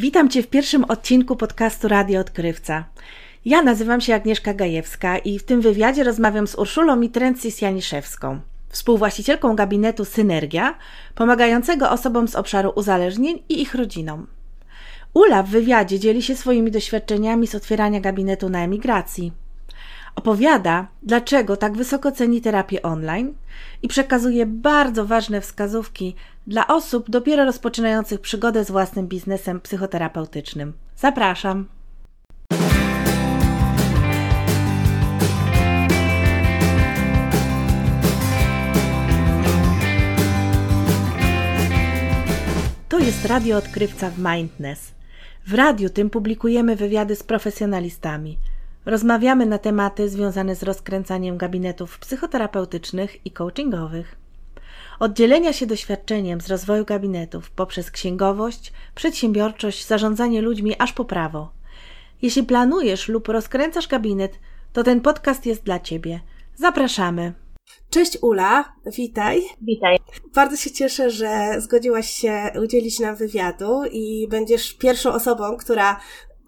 Witam Cię w pierwszym odcinku podcastu Radio Odkrywca. Ja nazywam się Agnieszka Gajewska i w tym wywiadzie rozmawiam z Urszulą Mitrencis-Janiszewską, współwłaścicielką gabinetu Synergia, pomagającego osobom z obszaru uzależnień i ich rodzinom. Ula w wywiadzie dzieli się swoimi doświadczeniami z otwierania gabinetu na emigracji. Opowiada, dlaczego tak wysoko ceni terapię online i przekazuje bardzo ważne wskazówki dla osób dopiero rozpoczynających przygodę z własnym biznesem psychoterapeutycznym. Zapraszam! To jest Radio Odkrywca w Mindness. W radiu tym publikujemy wywiady z profesjonalistami. Rozmawiamy na tematy związane z rozkręcaniem gabinetów psychoterapeutycznych i coachingowych oddzielenia się doświadczeniem z rozwoju gabinetów poprzez księgowość, przedsiębiorczość, zarządzanie ludźmi aż po prawo. Jeśli planujesz lub rozkręcasz gabinet, to ten podcast jest dla Ciebie. Zapraszamy. Cześć Ula, witaj. Witaj. Bardzo się cieszę, że zgodziłaś się udzielić nam wywiadu i będziesz pierwszą osobą, która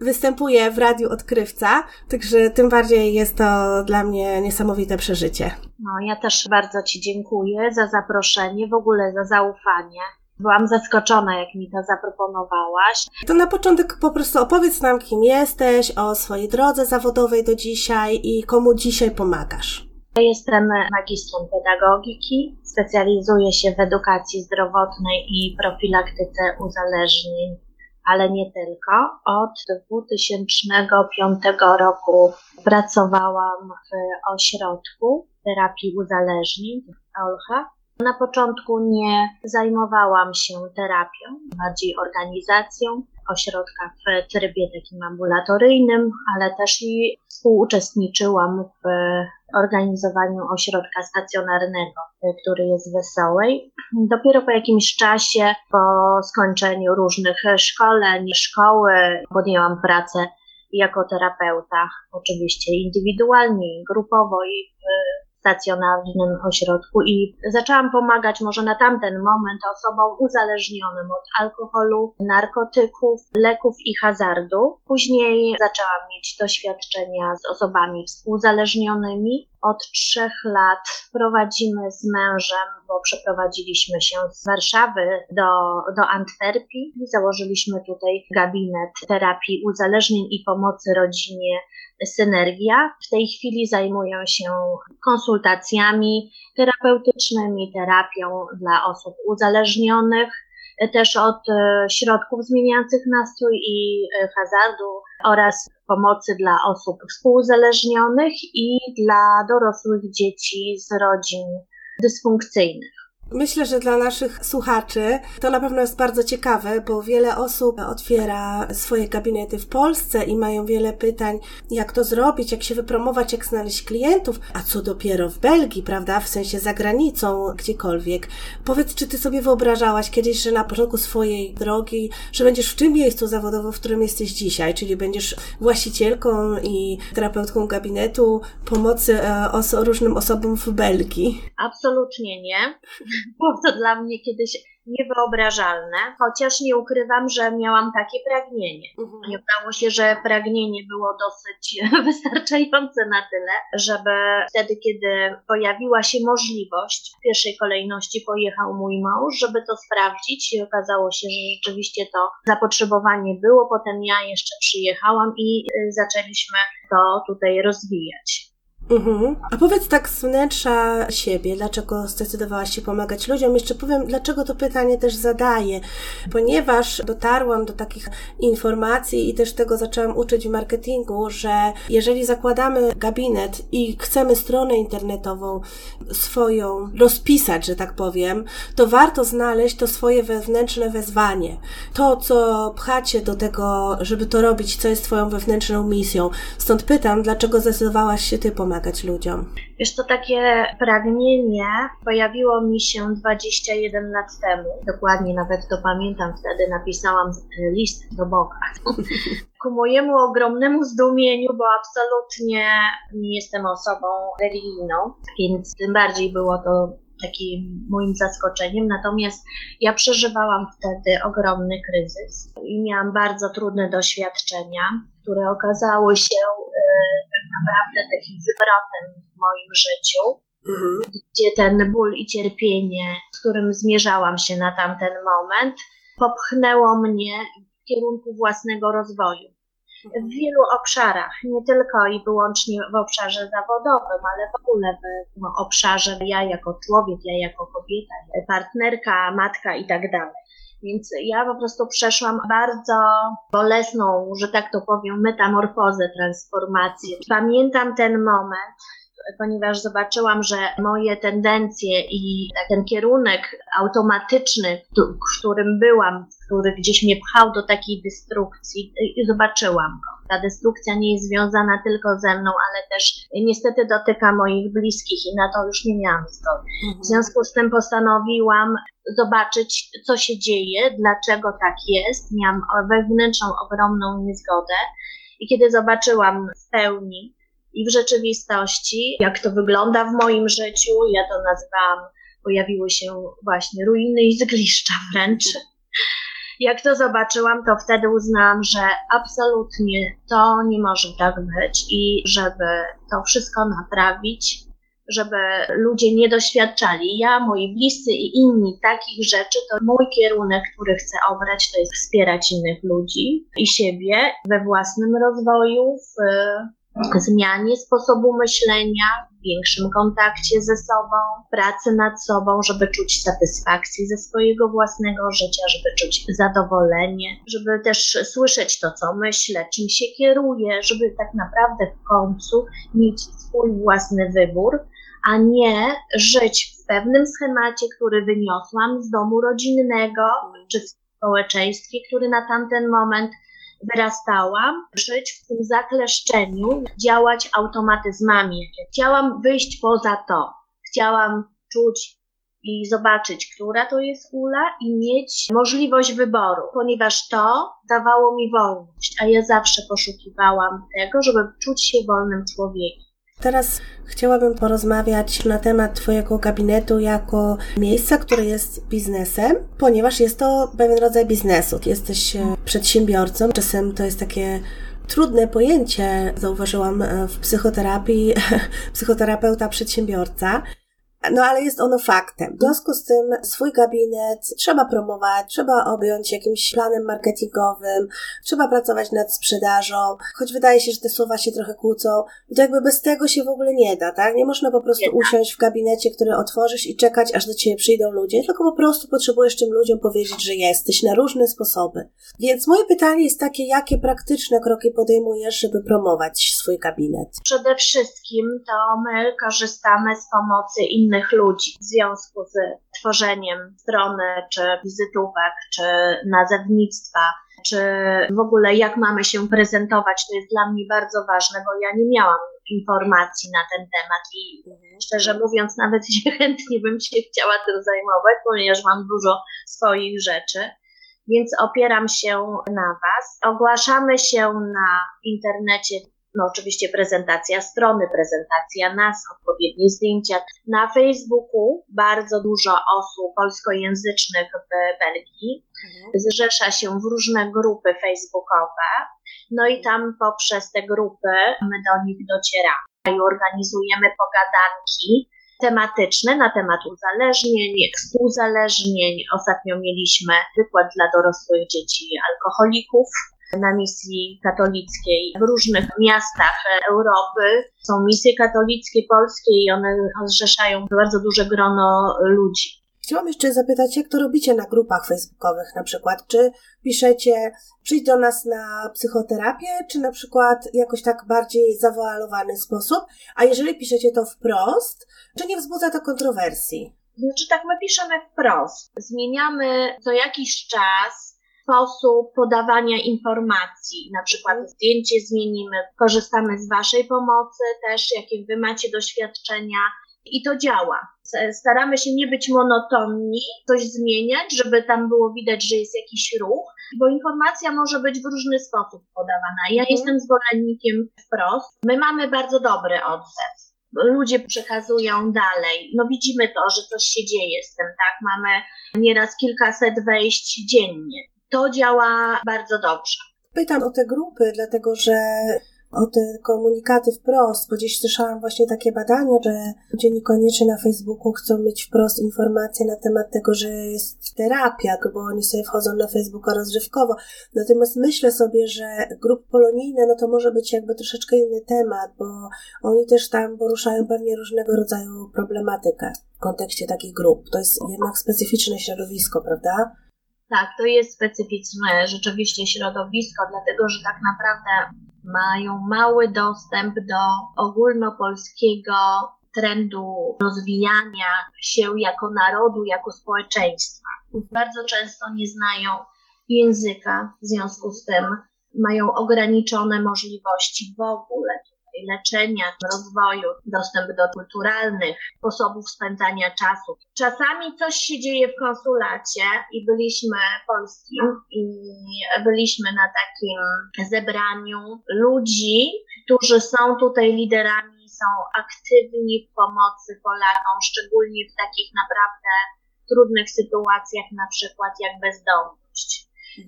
występuje w Radiu Odkrywca, także tym bardziej jest to dla mnie niesamowite przeżycie. No, ja też bardzo Ci dziękuję za zaproszenie, w ogóle za zaufanie. Byłam zaskoczona, jak mi to zaproponowałaś. To na początek po prostu opowiedz nam, kim jesteś, o swojej drodze zawodowej do dzisiaj i komu dzisiaj pomagasz. Jestem magistrem pedagogiki, specjalizuję się w edukacji zdrowotnej i profilaktyce uzależnień ale nie tylko. Od 2005 roku pracowałam w ośrodku terapii uzależnień w Olcha. Na początku nie zajmowałam się terapią, bardziej organizacją ośrodka w trybie takim ambulatoryjnym, ale też i współuczestniczyłam w organizowaniu ośrodka stacjonarnego, który jest w Wesołej. Dopiero po jakimś czasie, po skończeniu różnych szkoleń, szkoły, podjęłam pracę jako terapeuta, oczywiście indywidualnie, grupowo i w stacjonarnym ośrodku i zaczęłam pomagać może na tamten moment osobom uzależnionym od alkoholu, narkotyków, leków i hazardu. Później zaczęłam mieć doświadczenia z osobami współzależnionymi. Od trzech lat prowadzimy z mężem, bo przeprowadziliśmy się z Warszawy do, do Antwerpii i założyliśmy tutaj gabinet terapii uzależnień i pomocy rodzinie Synergia. W tej chwili zajmują się konsultacjami terapeutycznymi, terapią dla osób uzależnionych, też od e, środków zmieniających nastrój i e, hazardu oraz pomocy dla osób współuzależnionych i dla dorosłych dzieci z rodzin dysfunkcyjnych. Myślę, że dla naszych słuchaczy to na pewno jest bardzo ciekawe, bo wiele osób otwiera swoje gabinety w Polsce i mają wiele pytań, jak to zrobić, jak się wypromować, jak znaleźć klientów, a co dopiero w Belgii, prawda, w sensie za granicą, gdziekolwiek. Powiedz, czy ty sobie wyobrażałaś kiedyś, że na początku swojej drogi, że będziesz w tym miejscu zawodowo, w którym jesteś dzisiaj, czyli będziesz właścicielką i terapeutką gabinetu pomocy e, oso różnym osobom w Belgii? Absolutnie nie. Było to dla mnie kiedyś niewyobrażalne, chociaż nie ukrywam, że miałam takie pragnienie. Mhm. I okazało się, że pragnienie było dosyć wystarczające na tyle, żeby wtedy, kiedy pojawiła się możliwość, w pierwszej kolejności pojechał mój mąż, żeby to sprawdzić i okazało się, że rzeczywiście to zapotrzebowanie było. Potem ja jeszcze przyjechałam i y, zaczęliśmy to tutaj rozwijać. Mhm. A powiedz tak z wnętrza siebie, dlaczego zdecydowałaś się pomagać ludziom? Jeszcze powiem, dlaczego to pytanie też zadaję. Ponieważ dotarłam do takich informacji i też tego zaczęłam uczyć w marketingu, że jeżeli zakładamy gabinet i chcemy stronę internetową swoją rozpisać, że tak powiem, to warto znaleźć to swoje wewnętrzne wezwanie. To, co pchacie do tego, żeby to robić, co jest Twoją wewnętrzną misją. Stąd pytam, dlaczego zdecydowałaś się Ty pomagać? Pomagać ludziom? Wiesz, to takie pragnienie pojawiło mi się 21 lat temu. Dokładnie nawet to pamiętam, wtedy napisałam list do Boga. Ku mojemu ogromnemu zdumieniu, bo absolutnie nie jestem osobą religijną, więc tym bardziej było to takim moim zaskoczeniem. Natomiast ja przeżywałam wtedy ogromny kryzys i miałam bardzo trudne doświadczenia, które okazały się tak naprawdę takim zwrotem w moim życiu. Mhm. Gdzie ten ból i cierpienie, z którym zmierzałam się na tamten moment, popchnęło mnie w kierunku własnego rozwoju w wielu obszarach, nie tylko i wyłącznie w obszarze zawodowym, ale w ogóle w obszarze ja jako człowiek, ja jako kobieta, partnerka, matka i tak dalej. Więc ja po prostu przeszłam bardzo bolesną, że tak to powiem, metamorfozę, transformację. Pamiętam ten moment, ponieważ zobaczyłam, że moje tendencje i ten kierunek automatyczny, w którym byłam, który gdzieś mnie pchał do takiej destrukcji, i zobaczyłam go. Ta destrukcja nie jest związana tylko ze mną, ale też niestety dotyka moich bliskich i na to już nie miałam zgody. W związku z tym postanowiłam zobaczyć, co się dzieje, dlaczego tak jest. Miałam wewnętrzną, ogromną niezgodę. I kiedy zobaczyłam w pełni, i w rzeczywistości, jak to wygląda w moim życiu, ja to nazywałam, pojawiły się właśnie ruiny i zgliszcza wręcz. Jak to zobaczyłam, to wtedy uznałam, że absolutnie to nie może tak być i żeby to wszystko naprawić, żeby ludzie nie doświadczali, ja, moi bliscy i inni takich rzeczy, to mój kierunek, który chcę obrać, to jest wspierać innych ludzi i siebie we własnym rozwoju, w zmianie sposobu myślenia, większym kontakcie ze sobą, pracy nad sobą, żeby czuć satysfakcję ze swojego własnego życia, żeby czuć zadowolenie, żeby też słyszeć to, co myślę, czym się kieruję, żeby tak naprawdę w końcu mieć swój własny wybór, a nie żyć w pewnym schemacie, który wyniosłam z domu rodzinnego czy w społeczeństwie, który na tamten moment wyrastałam, żyć w tym zakleszczeniu, działać automatyzmami. Chciałam wyjść poza to. Chciałam czuć i zobaczyć, która to jest ula i mieć możliwość wyboru, ponieważ to dawało mi wolność, a ja zawsze poszukiwałam tego, żeby czuć się wolnym człowiekiem. Teraz chciałabym porozmawiać na temat Twojego gabinetu jako miejsca, które jest biznesem, ponieważ jest to pewien rodzaj biznesu. Jesteś e, przedsiębiorcą, czasem to jest takie trudne pojęcie, zauważyłam e, w psychoterapii, psychoterapeuta przedsiębiorca. No ale jest ono faktem. W związku z tym swój gabinet trzeba promować, trzeba objąć jakimś planem marketingowym, trzeba pracować nad sprzedażą, choć wydaje się, że te słowa się trochę kłócą, to jakby bez tego się w ogóle nie da, tak? Nie można po prostu usiąść w gabinecie, który otworzysz i czekać, aż do ciebie przyjdą ludzie, tylko po prostu potrzebujesz tym ludziom powiedzieć, że jesteś na różne sposoby. Więc moje pytanie jest takie, jakie praktyczne kroki podejmujesz, żeby promować swój gabinet? Przede wszystkim to my korzystamy z pomocy innych innych ludzi w związku z tworzeniem strony, czy wizytówek, czy nazewnictwa, czy w ogóle jak mamy się prezentować, to jest dla mnie bardzo ważne, bo ja nie miałam informacji na ten temat i szczerze mówiąc nawet chętnie bym się chciała tym zajmować, ponieważ mam dużo swoich rzeczy. Więc opieram się na Was. Ogłaszamy się na internecie no oczywiście prezentacja strony, prezentacja nas, odpowiednie zdjęcia. Na Facebooku bardzo dużo osób polskojęzycznych w Belgii mhm. zrzesza się w różne grupy facebookowe, no i tam poprzez te grupy my do nich docieramy i organizujemy pogadanki tematyczne na temat uzależnień, współzależnień. Ostatnio mieliśmy wykład dla dorosłych dzieci alkoholików, na misji katolickiej w różnych miastach Europy. Są misje katolickie polskie i one zrzeszają bardzo duże grono ludzi. Chciałam jeszcze zapytać, jak to robicie na grupach facebookowych na przykład? Czy piszecie, przyjdź do nas na psychoterapię, czy na przykład jakoś tak bardziej zawoalowany sposób? A jeżeli piszecie to wprost, czy nie wzbudza to kontrowersji? Znaczy tak, my piszemy wprost. Zmieniamy co jakiś czas sposób podawania informacji, na przykład mhm. zdjęcie zmienimy, korzystamy z Waszej pomocy też, jakie Wy macie doświadczenia i to działa. Staramy się nie być monotonni, coś zmieniać, żeby tam było widać, że jest jakiś ruch, bo informacja może być w różny sposób podawana. Ja mhm. jestem zwolennikiem wprost. My mamy bardzo dobry odzew ludzie przekazują dalej. No widzimy to, że coś się dzieje z tym, tak? Mamy nieraz kilkaset wejść dziennie. To działa bardzo dobrze. Pytam o te grupy, dlatego że o te komunikaty wprost, bo gdzieś słyszałam właśnie takie badania, że ludzie niekoniecznie na Facebooku chcą mieć wprost informacje na temat tego, że jest terapia, bo oni sobie wchodzą na Facebooka rozrywkowo. Natomiast myślę sobie, że grupy polonijne, no to może być jakby troszeczkę inny temat, bo oni też tam poruszają pewnie różnego rodzaju problematykę w kontekście takich grup. To jest jednak specyficzne środowisko, prawda? Tak, to jest specyficzne rzeczywiście środowisko, dlatego że tak naprawdę mają mały dostęp do ogólnopolskiego trendu rozwijania się jako narodu, jako społeczeństwa. Bardzo często nie znają języka, w związku z tym mają ograniczone możliwości w ogóle leczenia, rozwoju, dostęp do kulturalnych sposobów spędzania czasu. Czasami coś się dzieje w konsulacie i byliśmy polskim i byliśmy na takim zebraniu ludzi, którzy są tutaj liderami, są aktywni w pomocy Polakom, szczególnie w takich naprawdę trudnych sytuacjach, na przykład jak bezdomność.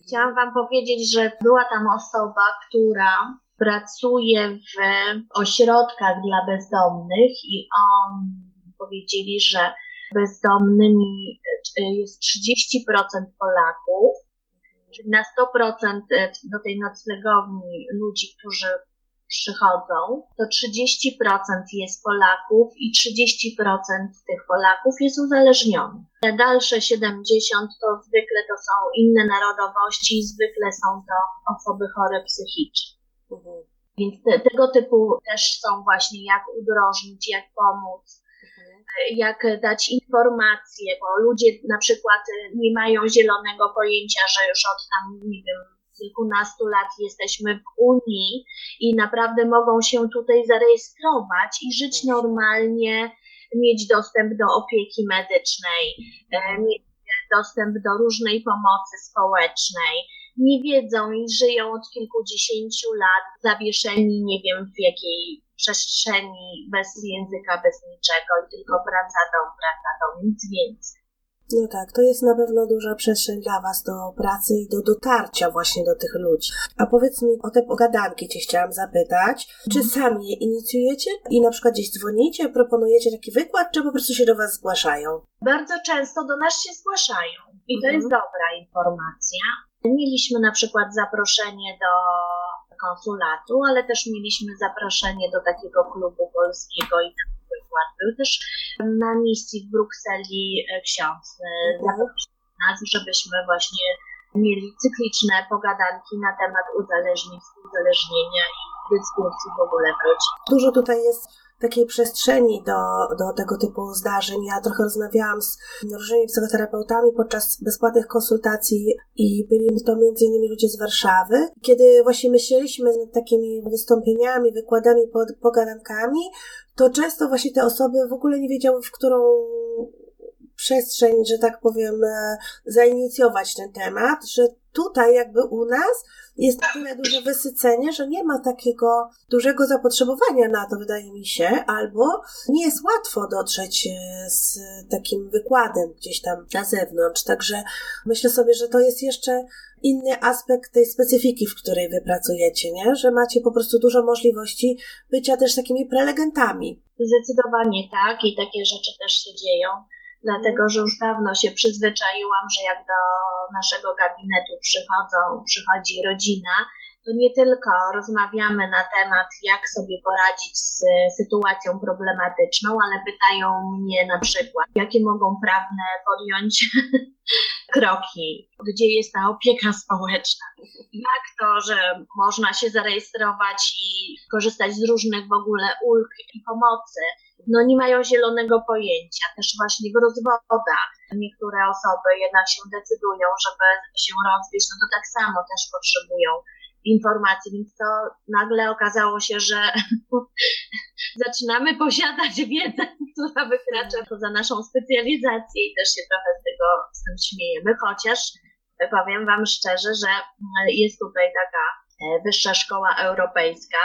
Chciałam Wam powiedzieć, że była tam osoba, która pracuje w ośrodkach dla bezdomnych i on powiedzieli, że bezdomnymi jest 30% Polaków, czyli na 100% do tej noclegowni ludzi, którzy przychodzą, to 30% jest Polaków i 30% tych Polaków jest uzależnionych. Te dalsze 70% to zwykle to są inne narodowości i zwykle są to osoby chore psychicznie. Mhm. Więc te, tego typu też są właśnie jak udrożnić, jak pomóc, mhm. jak dać informacje, bo ludzie na przykład nie mają zielonego pojęcia, że już od tam, nie wiem, kilkunastu lat jesteśmy w Unii i naprawdę mogą się tutaj zarejestrować i żyć normalnie, mieć dostęp do opieki medycznej, e, mieć dostęp do różnej pomocy społecznej nie wiedzą i żyją od kilkudziesięciu lat zawieszeni, nie wiem w jakiej przestrzeni, bez języka, bez niczego i tylko praca, dom, praca, dom, nic więcej. No tak, to jest na pewno duża przestrzeń dla Was do pracy i do dotarcia właśnie do tych ludzi. A powiedz mi o te pogadanki Cię chciałam zapytać. Czy mhm. sami je inicjujecie i na przykład gdzieś dzwonicie, proponujecie taki wykład, czy po prostu się do Was zgłaszają? Bardzo często do nas się zgłaszają i to mhm. jest dobra informacja. Mieliśmy na przykład zaproszenie do konsulatu, ale też mieliśmy zaproszenie do takiego klubu polskiego i na przykład był też na misji w Brukseli e, ksiądz mhm. zaprosił nas, żebyśmy właśnie mieli cykliczne pogadanki na temat uzależnień, współzależnienia i dyskusji w ogóle w rodzinie. Dużo tutaj jest takiej przestrzeni do, do tego typu zdarzeń. Ja trochę rozmawiałam z różnymi psychoterapeutami podczas bezpłatnych konsultacji i byli to innymi ludzie z Warszawy. Kiedy właśnie myśleliśmy nad takimi wystąpieniami, wykładami, pogadankami, to często właśnie te osoby w ogóle nie wiedziały, w którą przestrzeń, że tak powiem, e, zainicjować ten temat, że tutaj jakby u nas jest tyle duże wysycenie, że nie ma takiego dużego zapotrzebowania na to, wydaje mi się, albo nie jest łatwo dotrzeć e, z takim wykładem gdzieś tam na zewnątrz. Także myślę sobie, że to jest jeszcze inny aspekt tej specyfiki, w której wy pracujecie, nie? Że macie po prostu dużo możliwości bycia też takimi prelegentami. Zdecydowanie tak i takie rzeczy też się dzieją dlatego że już dawno się przyzwyczaiłam, że jak do naszego gabinetu przychodzą, przychodzi rodzina, to nie tylko rozmawiamy na temat, jak sobie poradzić z sytuacją problematyczną, ale pytają mnie na przykład, jakie mogą prawne podjąć kroki, gdzie jest ta opieka społeczna, jak to, że można się zarejestrować i korzystać z różnych w ogóle ulg i pomocy, no nie mają zielonego pojęcia. Też właśnie w rozwodach niektóre osoby jednak się decydują, żeby się rozwieść, no to tak samo też potrzebują informacji, więc to nagle okazało się, że zaczynamy posiadać wiedzę, która wykracza poza naszą specjalizację i też się trochę z tego z tym śmiejemy, chociaż powiem Wam szczerze, że jest tutaj taka e, wyższa szkoła europejska,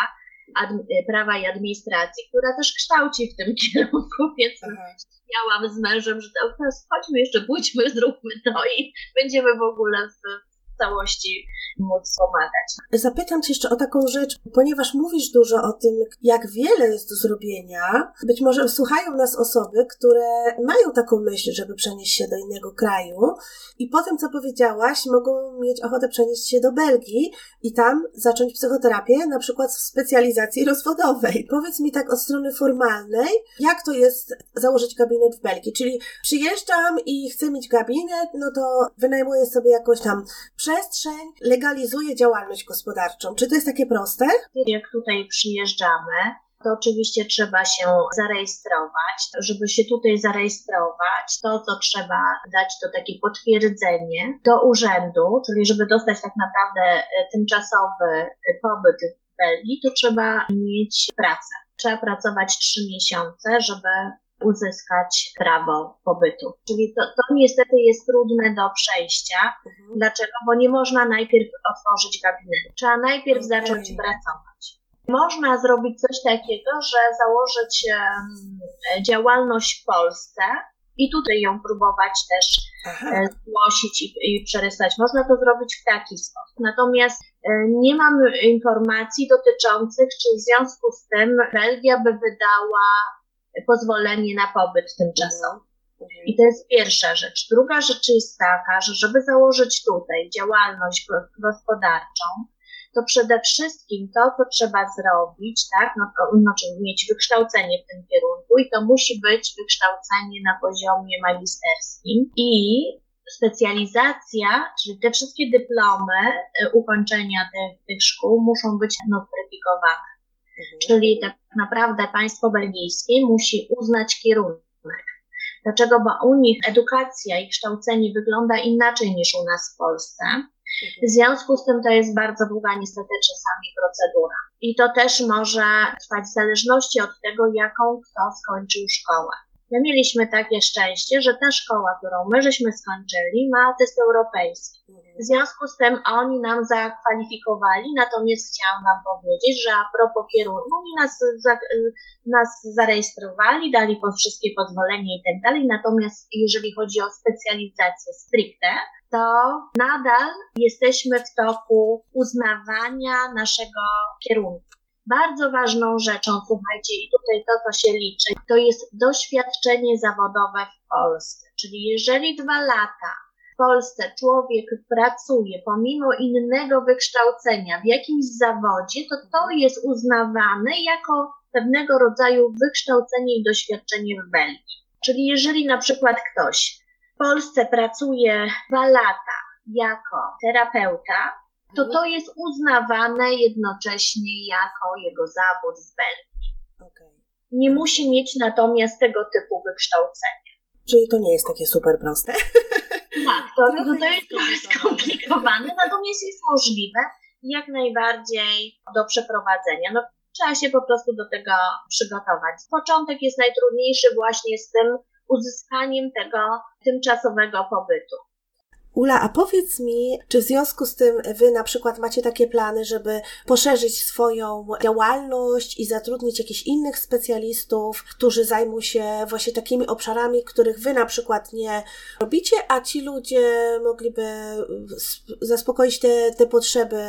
prawa i administracji, która też kształci w tym kierunku, więc miałam z mężem, że to, chodźmy jeszcze, pójdźmy, zróbmy to i będziemy w ogóle w całości móc pomagać. Zapytam Cię jeszcze o taką rzecz, ponieważ mówisz dużo o tym, jak wiele jest do zrobienia. Być może słuchają nas osoby, które mają taką myśl, żeby przenieść się do innego kraju i po tym, co powiedziałaś, mogą mieć ochotę przenieść się do Belgii i tam zacząć psychoterapię, na przykład w specjalizacji rozwodowej. Powiedz mi tak od strony formalnej, jak to jest założyć gabinet w Belgii? Czyli przyjeżdżam i chcę mieć gabinet, no to wynajmuję sobie jakąś tam przestrzeń legalizuje działalność gospodarczą. Czy to jest takie proste? Jak tutaj przyjeżdżamy, to oczywiście trzeba się zarejestrować. Żeby się tutaj zarejestrować, to co trzeba dać to takie potwierdzenie do urzędu, czyli żeby dostać tak naprawdę e, tymczasowy pobyt w Belgii, to trzeba mieć pracę. Trzeba pracować trzy miesiące, żeby uzyskać prawo pobytu. Czyli to, to niestety jest trudne do przejścia. Mhm. Dlaczego? Bo nie można najpierw otworzyć gabinetu. Trzeba najpierw okay. zacząć pracować. Można zrobić coś takiego, że założyć um, działalność w Polsce i tutaj ją próbować też e, zgłosić i, i przerysować. Można to zrobić w taki sposób. Natomiast e, nie mam informacji dotyczących, czy w związku z tym Belgia by wydała pozwolenie na pobyt tymczasowy. Mhm. I to jest pierwsza rzecz. Druga rzecz jest taka, że żeby założyć tutaj działalność gospodarczą, to przede wszystkim to, co trzeba zrobić, tak, no znaczy mieć wykształcenie w tym kierunku i to musi być wykształcenie na poziomie magisterskim i specjalizacja, czyli te wszystkie dyplomy y, ukończenia tych, tych szkół muszą być notyfikowane. Mhm. Czyli tak naprawdę państwo belgijskie musi uznać kierunek. Dlaczego? Bo u nich edukacja i kształcenie wygląda inaczej niż u nas w Polsce. Mhm. W związku z tym to jest bardzo długa niestety czasami procedura. I to też może trwać w zależności od tego, jaką kto skończył szkołę. My mieliśmy takie szczęście, że ta szkoła, którą my żeśmy skończyli, ma test europejski. W związku z tym oni nam zakwalifikowali, natomiast chciałam Wam powiedzieć, że a propos kierunku, oni nas, za, nas zarejestrowali, dali po wszystkie pozwolenia i tak dalej, natomiast jeżeli chodzi o specjalizację stricte, to nadal jesteśmy w toku uznawania naszego kierunku. Bardzo ważną rzeczą, słuchajcie, i tutaj to, co się liczy, to jest doświadczenie zawodowe w Polsce. Czyli jeżeli dwa lata w Polsce człowiek pracuje pomimo innego wykształcenia w jakimś zawodzie, to to jest uznawane jako pewnego rodzaju wykształcenie i doświadczenie w Belgii. Czyli jeżeli na przykład ktoś w Polsce pracuje dwa lata jako terapeuta, to to jest uznawane jednocześnie jako jego zawód w Belgii. Okay. Nie musi mieć natomiast tego typu wykształcenia. Czyli to nie jest takie super proste. Tak, to, to, to jest trochę skomplikowane, natomiast jest możliwe jak najbardziej do przeprowadzenia. No, trzeba się po prostu do tego przygotować. Początek jest najtrudniejszy właśnie z tym uzyskaniem tego tymczasowego pobytu. Ula, a powiedz mi, czy w związku z tym wy na przykład macie takie plany, żeby poszerzyć swoją działalność i zatrudnić jakichś innych specjalistów, którzy zajmą się właśnie takimi obszarami, których wy na przykład nie robicie, a ci ludzie mogliby zaspokoić te, te potrzeby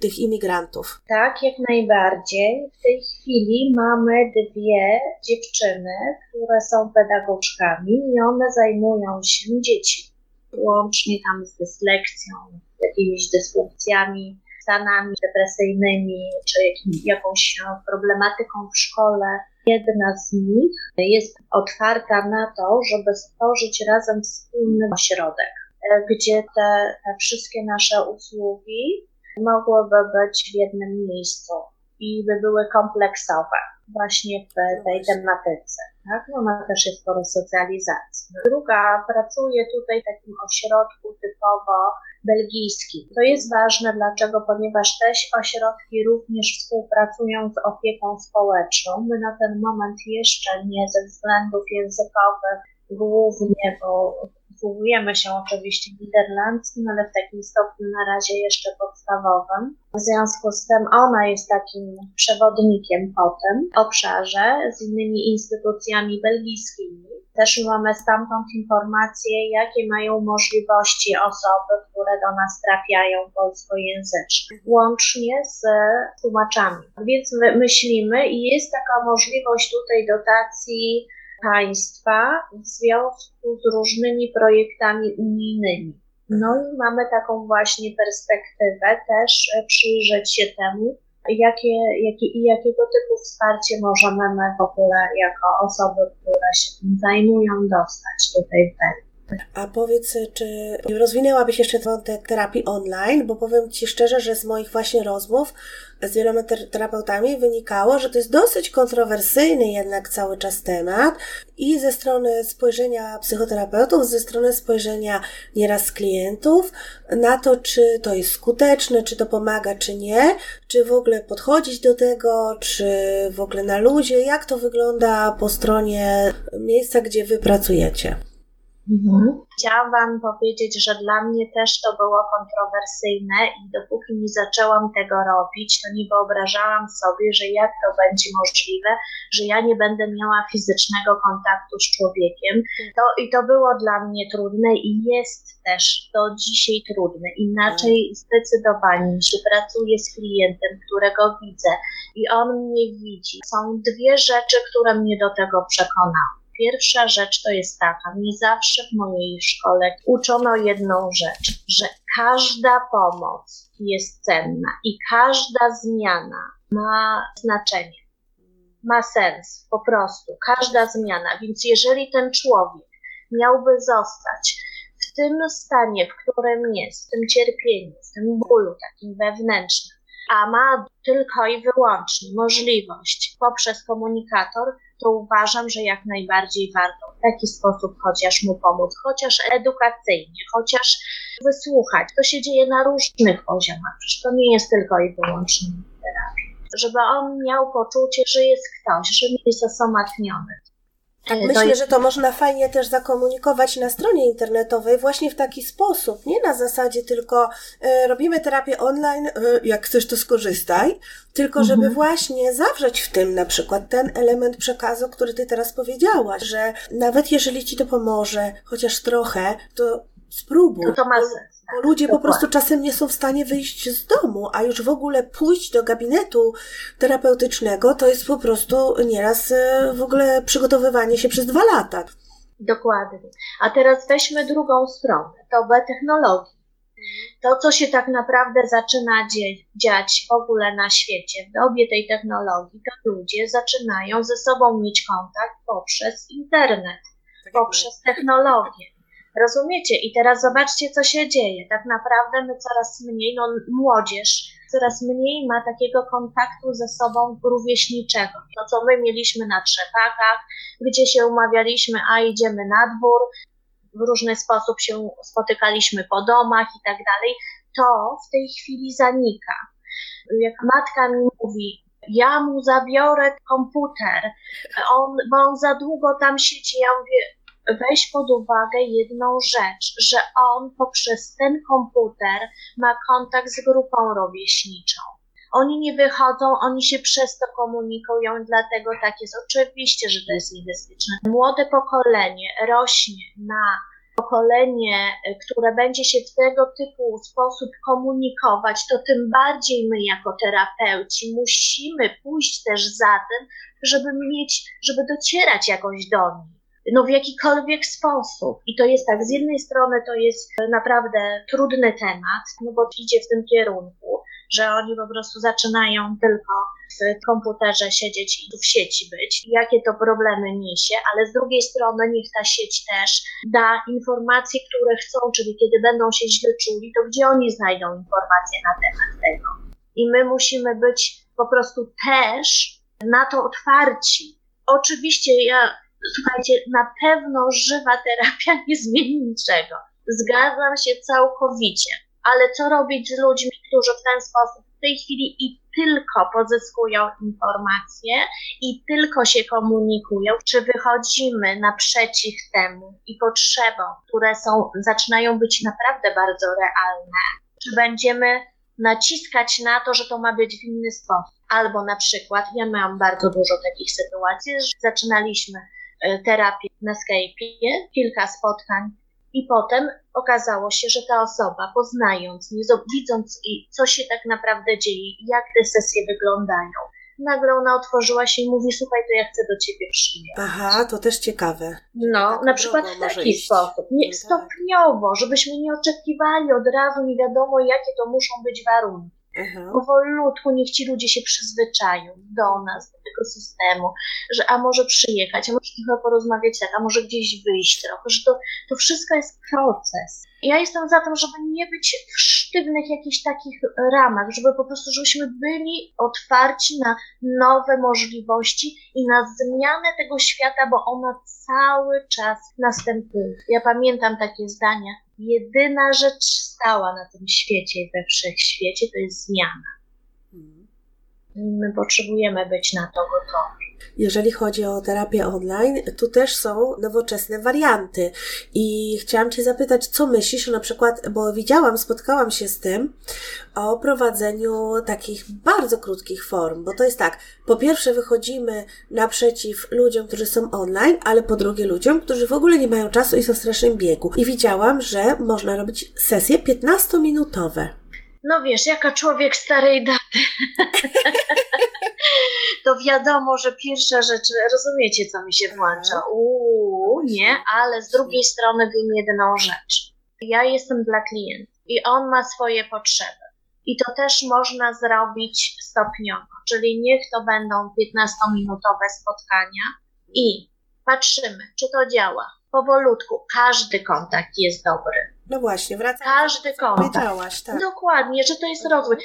tych imigrantów? Tak, jak najbardziej. W tej chwili mamy dwie dziewczyny, które są pedagogzkami i one zajmują się dziećmi łącznie tam z dyslekcją, jakimiś dysfunkcjami, stanami depresyjnymi, czy jakąś problematyką w szkole. Jedna z nich jest otwarta na to, żeby stworzyć razem wspólny ośrodek, gdzie te, te wszystkie nasze usługi mogłyby być w jednym miejscu i by były kompleksowe właśnie w tej tematyce. Tak? No, ona też jest po resocjalizacji. Druga pracuje tutaj w takim ośrodku typowo belgijskim. To jest ważne, dlaczego? Ponieważ te ośrodki również współpracują z opieką społeczną. My na ten moment jeszcze nie ze względów językowych głównie, bo posługujemy się oczywiście niderlandzkim, ale w takim stopniu na razie jeszcze podstawowym. W związku z tym ona jest takim przewodnikiem po tym obszarze z innymi instytucjami belgijskimi. Też mamy stamtąd informacje, jakie mają możliwości osoby, które do nas trafiają polskojęzyczne, łącznie z tłumaczami. Więc my myślimy i jest taka możliwość tutaj dotacji państwa w związku z różnymi projektami unijnymi. No i mamy taką właśnie perspektywę też e, przyjrzeć się temu, jakie, jakie, i jakiego typu wsparcie możemy my w ogóle jako osoby, które się tym zajmują, dostać tutaj w Belgii. A powiedz, czy rozwinęłabyś jeszcze wątek terapii online? Bo powiem Ci szczerze, że z moich właśnie rozmów z wieloma terapeutami wynikało, że to jest dosyć kontrowersyjny jednak cały czas temat i ze strony spojrzenia psychoterapeutów, ze strony spojrzenia nieraz klientów na to, czy to jest skuteczne, czy to pomaga, czy nie, czy w ogóle podchodzić do tego, czy w ogóle na ludzie, jak to wygląda po stronie miejsca, gdzie Wy pracujecie. Mhm. Chciałam Wam powiedzieć, że dla mnie też to było kontrowersyjne i dopóki nie zaczęłam tego robić, to nie wyobrażałam sobie, że jak to będzie możliwe, że ja nie będę miała fizycznego kontaktu z człowiekiem. To, I to było dla mnie trudne i jest też do dzisiaj trudne. Inaczej zdecydowanie się pracuje z klientem, którego widzę i on mnie widzi. Są dwie rzeczy, które mnie do tego przekonały. Pierwsza rzecz to jest taka, mnie zawsze w mojej szkole uczono jedną rzecz, że każda pomoc jest cenna i każda zmiana ma znaczenie, ma sens po prostu, każda zmiana. Więc jeżeli ten człowiek miałby zostać w tym stanie, w którym jest, w tym cierpieniu, w tym bólu takim wewnętrznym, a ma tylko i wyłącznie możliwość poprzez komunikator, to uważam, że jak najbardziej warto w taki sposób chociaż mu pomóc, chociaż edukacyjnie, chociaż wysłuchać. To się dzieje na różnych poziomach, przecież to nie jest tylko i wyłącznie terapia. Żeby on miał poczucie, że jest ktoś, że nie jest osamotniony. Tak, myślę, że to można fajnie też zakomunikować na stronie internetowej właśnie w taki sposób. Nie na zasadzie tylko e, robimy terapię online, e, jak chcesz to skorzystaj, tylko żeby mhm. właśnie zawrzeć w tym na przykład ten element przekazu, który ty teraz powiedziałaś, że nawet jeżeli ci to pomoże, chociaż trochę, to spróbuj. To, to ma sens. Bo ludzie po prostu czasem nie są w stanie wyjść z domu, a już w ogóle pójść do gabinetu terapeutycznego to jest po prostu nieraz e, w ogóle przygotowywanie się przez dwa lata. Dokładnie. A teraz weźmy drugą stronę, dobę technologii. To, co się tak naprawdę zaczyna dziać w ogóle na świecie, w dobie tej technologii, to ludzie zaczynają ze sobą mieć kontakt poprzez internet, tak poprzez technologię. Rozumiecie? I teraz zobaczcie, co się dzieje. Tak naprawdę my coraz mniej, no młodzież, coraz mniej ma takiego kontaktu ze sobą rówieśniczego. To, co my mieliśmy na trzepakach, gdzie się umawialiśmy, a idziemy na dwór, w różny sposób się spotykaliśmy po domach i tak dalej, to w tej chwili zanika. Jak matka mi mówi, ja mu zabiorę komputer, on, bo on za długo tam siedzi, ja mówię, weź pod uwagę jedną rzecz, że on poprzez ten komputer ma kontakt z grupą rówieśniczą. Oni nie wychodzą, oni się przez to komunikują, dlatego tak jest. Oczywiście, że to jest niebezpieczne. Młode pokolenie rośnie na pokolenie, które będzie się w tego typu sposób komunikować, to tym bardziej my jako terapeuci musimy pójść też za tym, żeby mieć, żeby docierać jakoś do nich no w jakikolwiek sposób. I to jest tak, z jednej strony to jest naprawdę trudny temat, no bo idzie w tym kierunku, że oni po prostu zaczynają tylko w komputerze siedzieć i w sieci być, jakie to problemy niesie, ale z drugiej strony niech ta sieć też da informacje, które chcą, czyli kiedy będą się źle czuli, to gdzie oni znajdą informacje na temat tego. I my musimy być po prostu też na to otwarci. Oczywiście ja słuchajcie, na pewno żywa terapia nie zmieni niczego. Zgadzam się całkowicie. Ale co robić z ludźmi, którzy w ten sposób w tej chwili i tylko pozyskują informacje i tylko się komunikują? Czy wychodzimy naprzeciw temu i potrzebom, które są, zaczynają być naprawdę bardzo realne? Czy będziemy naciskać na to, że to ma być w inny sposób? Albo na przykład, ja miałam bardzo dużo takich sytuacji, że zaczynaliśmy terapię na Skype'ie, kilka spotkań i potem okazało się, że ta osoba, poznając, widząc, co się tak naprawdę dzieje, jak te sesje wyglądają, nagle ona otworzyła się i mówi, słuchaj, to ja chcę do ciebie przyjść. Aha, to też ciekawe. No, tak na przykład w taki iść. sposób. Nie, no tak. stopniowo, żebyśmy nie oczekiwali od razu, nie wiadomo jakie to muszą być warunki. Mhm. Powolutku niech ci ludzie się przyzwyczają do nas, do tego systemu, że a może przyjechać, a może trochę porozmawiać tak, a może gdzieś wyjść trochę, że to, to wszystko jest proces. Ja jestem za tym, żeby nie być w sztywnych jakichś takich ramach, żeby po prostu, żebyśmy byli otwarci na nowe możliwości i na zmianę tego świata, bo ona cały czas następuje. Ja pamiętam takie zdania, jedyna rzecz stała na tym świecie i we wszechświecie to jest zmiana. My potrzebujemy być na to gotowi. Jeżeli chodzi o terapię online, tu też są nowoczesne warianty. I chciałam Cię zapytać, co myślisz, na przykład, bo widziałam, spotkałam się z tym, o prowadzeniu takich bardzo krótkich form, bo to jest tak, po pierwsze wychodzimy naprzeciw ludziom, którzy są online, ale po drugie ludziom, którzy w ogóle nie mają czasu i są w strasznym biegu. I widziałam, że można robić sesje 15-minutowe. No wiesz, jaka człowiek starej daty. to wiadomo, że pierwsza rzecz, rozumiecie, co mi się włącza. Uuu, nie, ale z drugiej strony wiem jedną rzecz. Ja jestem dla klienta i on ma swoje potrzeby. I to też można zrobić stopniowo, czyli niech to będą 15-minutowe spotkania i patrzymy, czy to działa. Powolutku, każdy kontakt jest dobry. No właśnie, wracam. Każdy kontakt. Tak. Dokładnie, że to jest rozwój.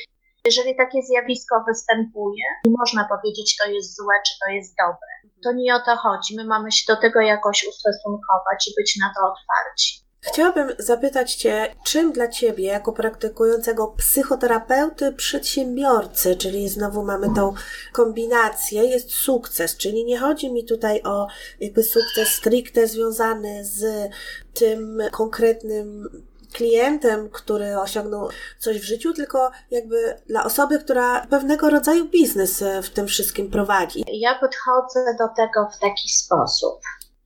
Jeżeli takie zjawisko występuje, nie można powiedzieć, to jest złe, czy to jest dobre. To nie o to chodzi. My mamy się do tego jakoś ustosunkować i być na to otwarci. Chciałabym zapytać Cię, czym dla Ciebie, jako praktykującego psychoterapeuty, przedsiębiorcy, czyli znowu mamy tą kombinację, jest sukces, czyli nie chodzi mi tutaj o jakby sukces stricte związany z tym konkretnym klientem, który osiągnął coś w życiu, tylko jakby dla osoby, która pewnego rodzaju biznes w tym wszystkim prowadzi. Ja podchodzę do tego w taki sposób.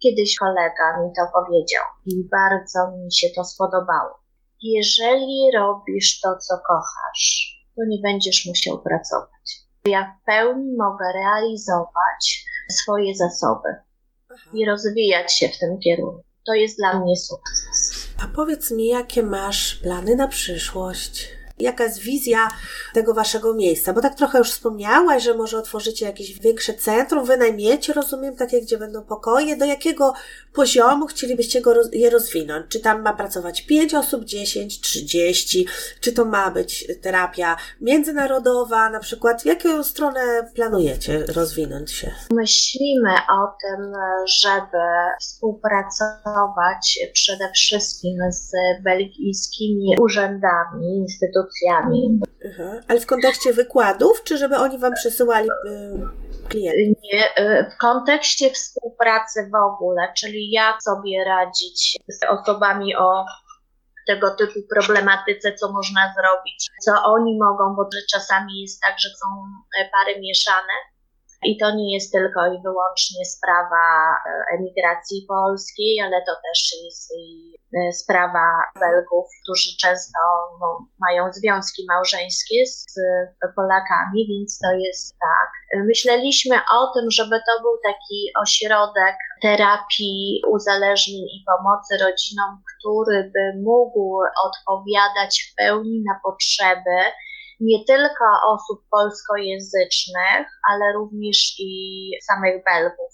Kiedyś kolega mi to powiedział i bardzo mi się to spodobało. Jeżeli robisz to, co kochasz, to nie będziesz musiał pracować. Ja w pełni mogę realizować swoje zasoby Aha. i rozwijać się w tym kierunku. To jest dla mnie sukces. A powiedz mi, jakie masz plany na przyszłość? Jaka jest wizja tego waszego miejsca? Bo tak trochę już wspomniałaś, że może otworzycie jakieś większe centrum, wynajmiecie, rozumiem, takie, gdzie będą pokoje. Do jakiego poziomu chcielibyście go, je rozwinąć? Czy tam ma pracować 5 osób, 10, 30? Czy to ma być terapia międzynarodowa? Na przykład, w jaką stronę planujecie rozwinąć się? Myślimy o tym, żeby współpracować przede wszystkim z belgijskimi urzędami, instytucjami, instytucjami. Aha. Ale w kontekście wykładów, czy żeby oni Wam przesyłali y, klientów? Nie, y, w kontekście współpracy w ogóle, czyli jak sobie radzić z osobami o tego typu problematyce, co można zrobić, co oni mogą, bo czasami jest tak, że są e, pary mieszane i to nie jest tylko i wyłącznie sprawa e, emigracji polskiej, ale to też jest e, sprawa Belgów, którzy często no, mają związki małżeńskie z Polakami, więc to jest tak. Myśleliśmy o tym, żeby to był taki ośrodek terapii uzależnień i pomocy rodzinom, który by mógł odpowiadać w pełni na potrzeby nie tylko osób polskojęzycznych, ale również i samych Belgów,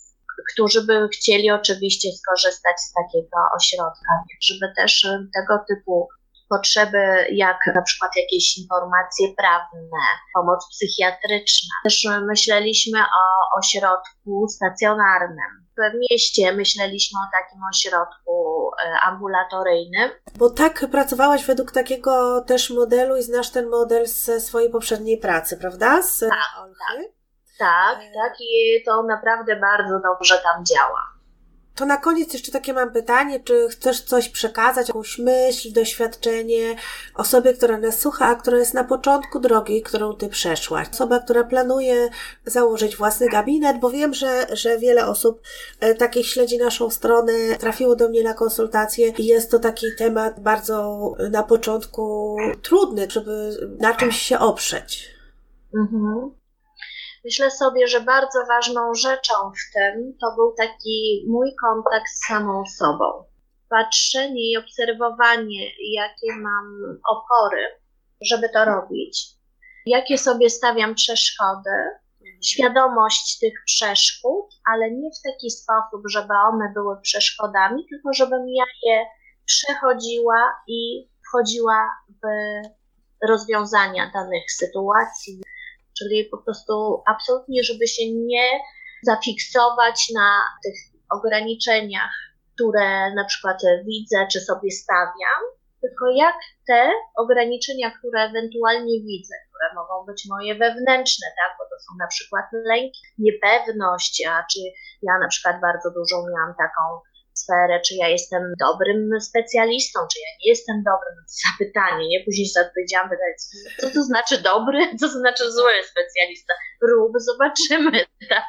którzy by chcieli oczywiście skorzystać z takiego ośrodka, żeby też tego typu potrzeby, jak na przykład jakieś informacje prawne, pomoc psychiatryczna. Też myśleliśmy o ośrodku stacjonarnym, w mieście myśleliśmy o takim ośrodku e, ambulatoryjnym. Bo tak pracowałaś według takiego też modelu i znasz ten model ze swojej poprzedniej pracy, prawda? Z tak, tak, tak, tak i to naprawdę bardzo dobrze tam działa. To na koniec jeszcze takie mam pytanie, czy chcesz coś przekazać, jakąś myśl, doświadczenie osobie, która nas słucha, a która jest na początku drogi, którą ty przeszłaś. Osoba, która planuje założyć własny gabinet, bo wiem, że, że wiele osób e, takich śledzi naszą stronę, trafiło do mnie na konsultacje i jest to taki temat bardzo na początku trudny, żeby na czymś się oprzeć. Mhm. Myślę sobie, że bardzo ważną rzeczą w tym to był taki mój kontakt z samą sobą. Patrzenie i obserwowanie, jakie mam opory, żeby to robić, jakie sobie stawiam przeszkody, świadomość tych przeszkód, ale nie w taki sposób, żeby one były przeszkodami, tylko żebym ja je przechodziła i wchodziła w rozwiązania danych sytuacji, czyli po prostu absolutnie, żeby się nie zafiksować na tych ograniczeniach, które na przykład widzę czy sobie stawiam, tylko jak te ograniczenia, które ewentualnie widzę, które mogą być moje wewnętrzne, tak, bo to są na przykład lęki, niepewność, a czy ja na przykład bardzo dużo miałam taką sferę, czy ja jestem dobrym specjalistą, czy ja nie jestem dobrym, zapytanie, nie? Później sobie odpowiedziałam, pytać, co to znaczy dobry, co to znaczy zły specjalista. Rób, zobaczymy, tak?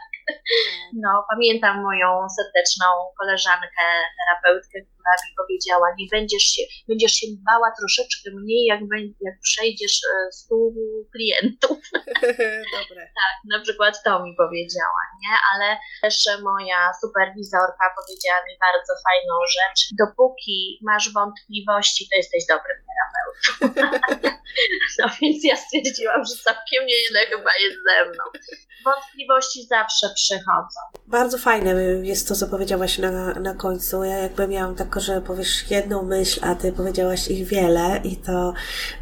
No, pamiętam moją serdeczną koleżankę, terapeutkę, mi powiedziała, nie będziesz się, będziesz się bała troszeczkę mniej, jak, jak przejdziesz e, stół klientów. Dobre. tak, na przykład to mi powiedziała, nie? Ale też moja superwizorka powiedziała mi bardzo fajną rzecz. Dopóki masz wątpliwości, to jesteś dobrym terapeutą. no więc ja stwierdziłam, że całkiem nieźle chyba jest ze mną. Wątpliwości zawsze przychodzą. Bardzo fajne jest to, co powiedziałaś na, na końcu. Ja jakby miałam tak, że powiesz jedną myśl, a ty powiedziałaś ich wiele i to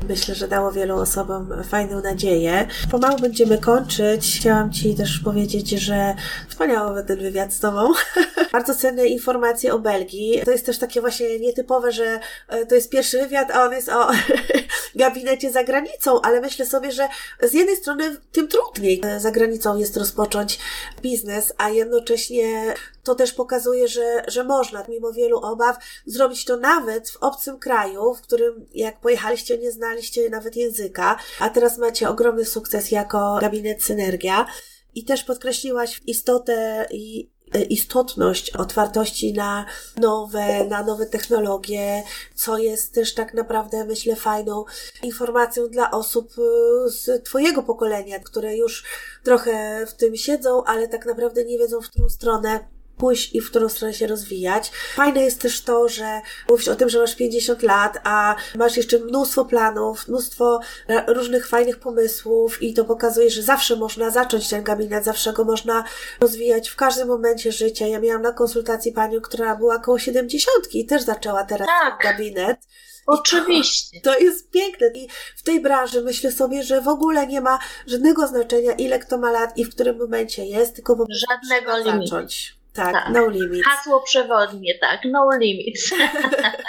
myślę, że dało wielu osobom fajną nadzieję. Pomału będziemy kończyć. Chciałam Ci też powiedzieć, że wspaniały ten wywiad z Tobą. Bardzo cenne informacje o Belgii. To jest też takie właśnie nietypowe, że e, to jest pierwszy wywiad, a on jest o gabinecie za granicą, ale myślę sobie, że z jednej strony tym trudniej za granicą jest rozpocząć biznes, a jednocześnie to też pokazuje, że, że można, mimo wielu obaw, zrobić to nawet w obcym kraju, w którym jak pojechaliście, nie znaliście nawet języka, a teraz macie ogromny sukces jako gabinet Synergia. I też podkreśliłaś istotę i istotność otwartości na nowe, na nowe technologie, co jest też tak naprawdę, myślę, fajną informacją dla osób e, z Twojego pokolenia, które już trochę w tym siedzą, ale tak naprawdę nie wiedzą, w którą stronę pójść i w którą stronę się rozwijać. Fajne jest też to, że mówisz o tym, że masz 50 lat, a masz jeszcze mnóstwo planów, mnóstwo różnych fajnych pomysłów i to pokazuje, że zawsze można zacząć ten gabinet, zawsze go można rozwijać w każdym momencie życia. Ja miałam na konsultacji panią, która była około 70 i też zaczęła teraz tak. gabinet. Oczywiście. To, to, jest piękne. I w tej branży myślę sobie, że w ogóle nie ma żadnego znaczenia, ile kto ma lat i w którym momencie jest, tylko po prostu Żadnego limitu. zacząć. Tak, tak, no limits. Hasło przewodnie, tak, no limits.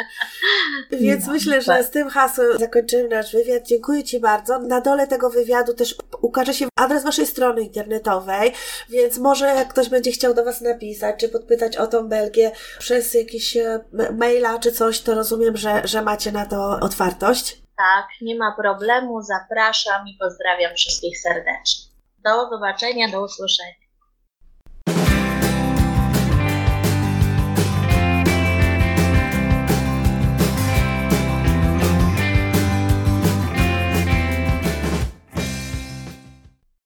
Więc no, myślę, że tak. z tym hasłem zakończymy nasz wywiad. Dziękuję Ci bardzo. Na dole tego wywiadu też ukaże się adres Waszej strony internetowej, więc może jak ktoś będzie chciał do Was napisać, czy podpytać o tą Belgię przez jakieś e, maila czy coś, to rozumiem, że, że macie na to otwartość. Tak, nie ma problemu. Zapraszam i pozdrawiam wszystkich serdecznie. Do zobaczenia, do usłyszenia.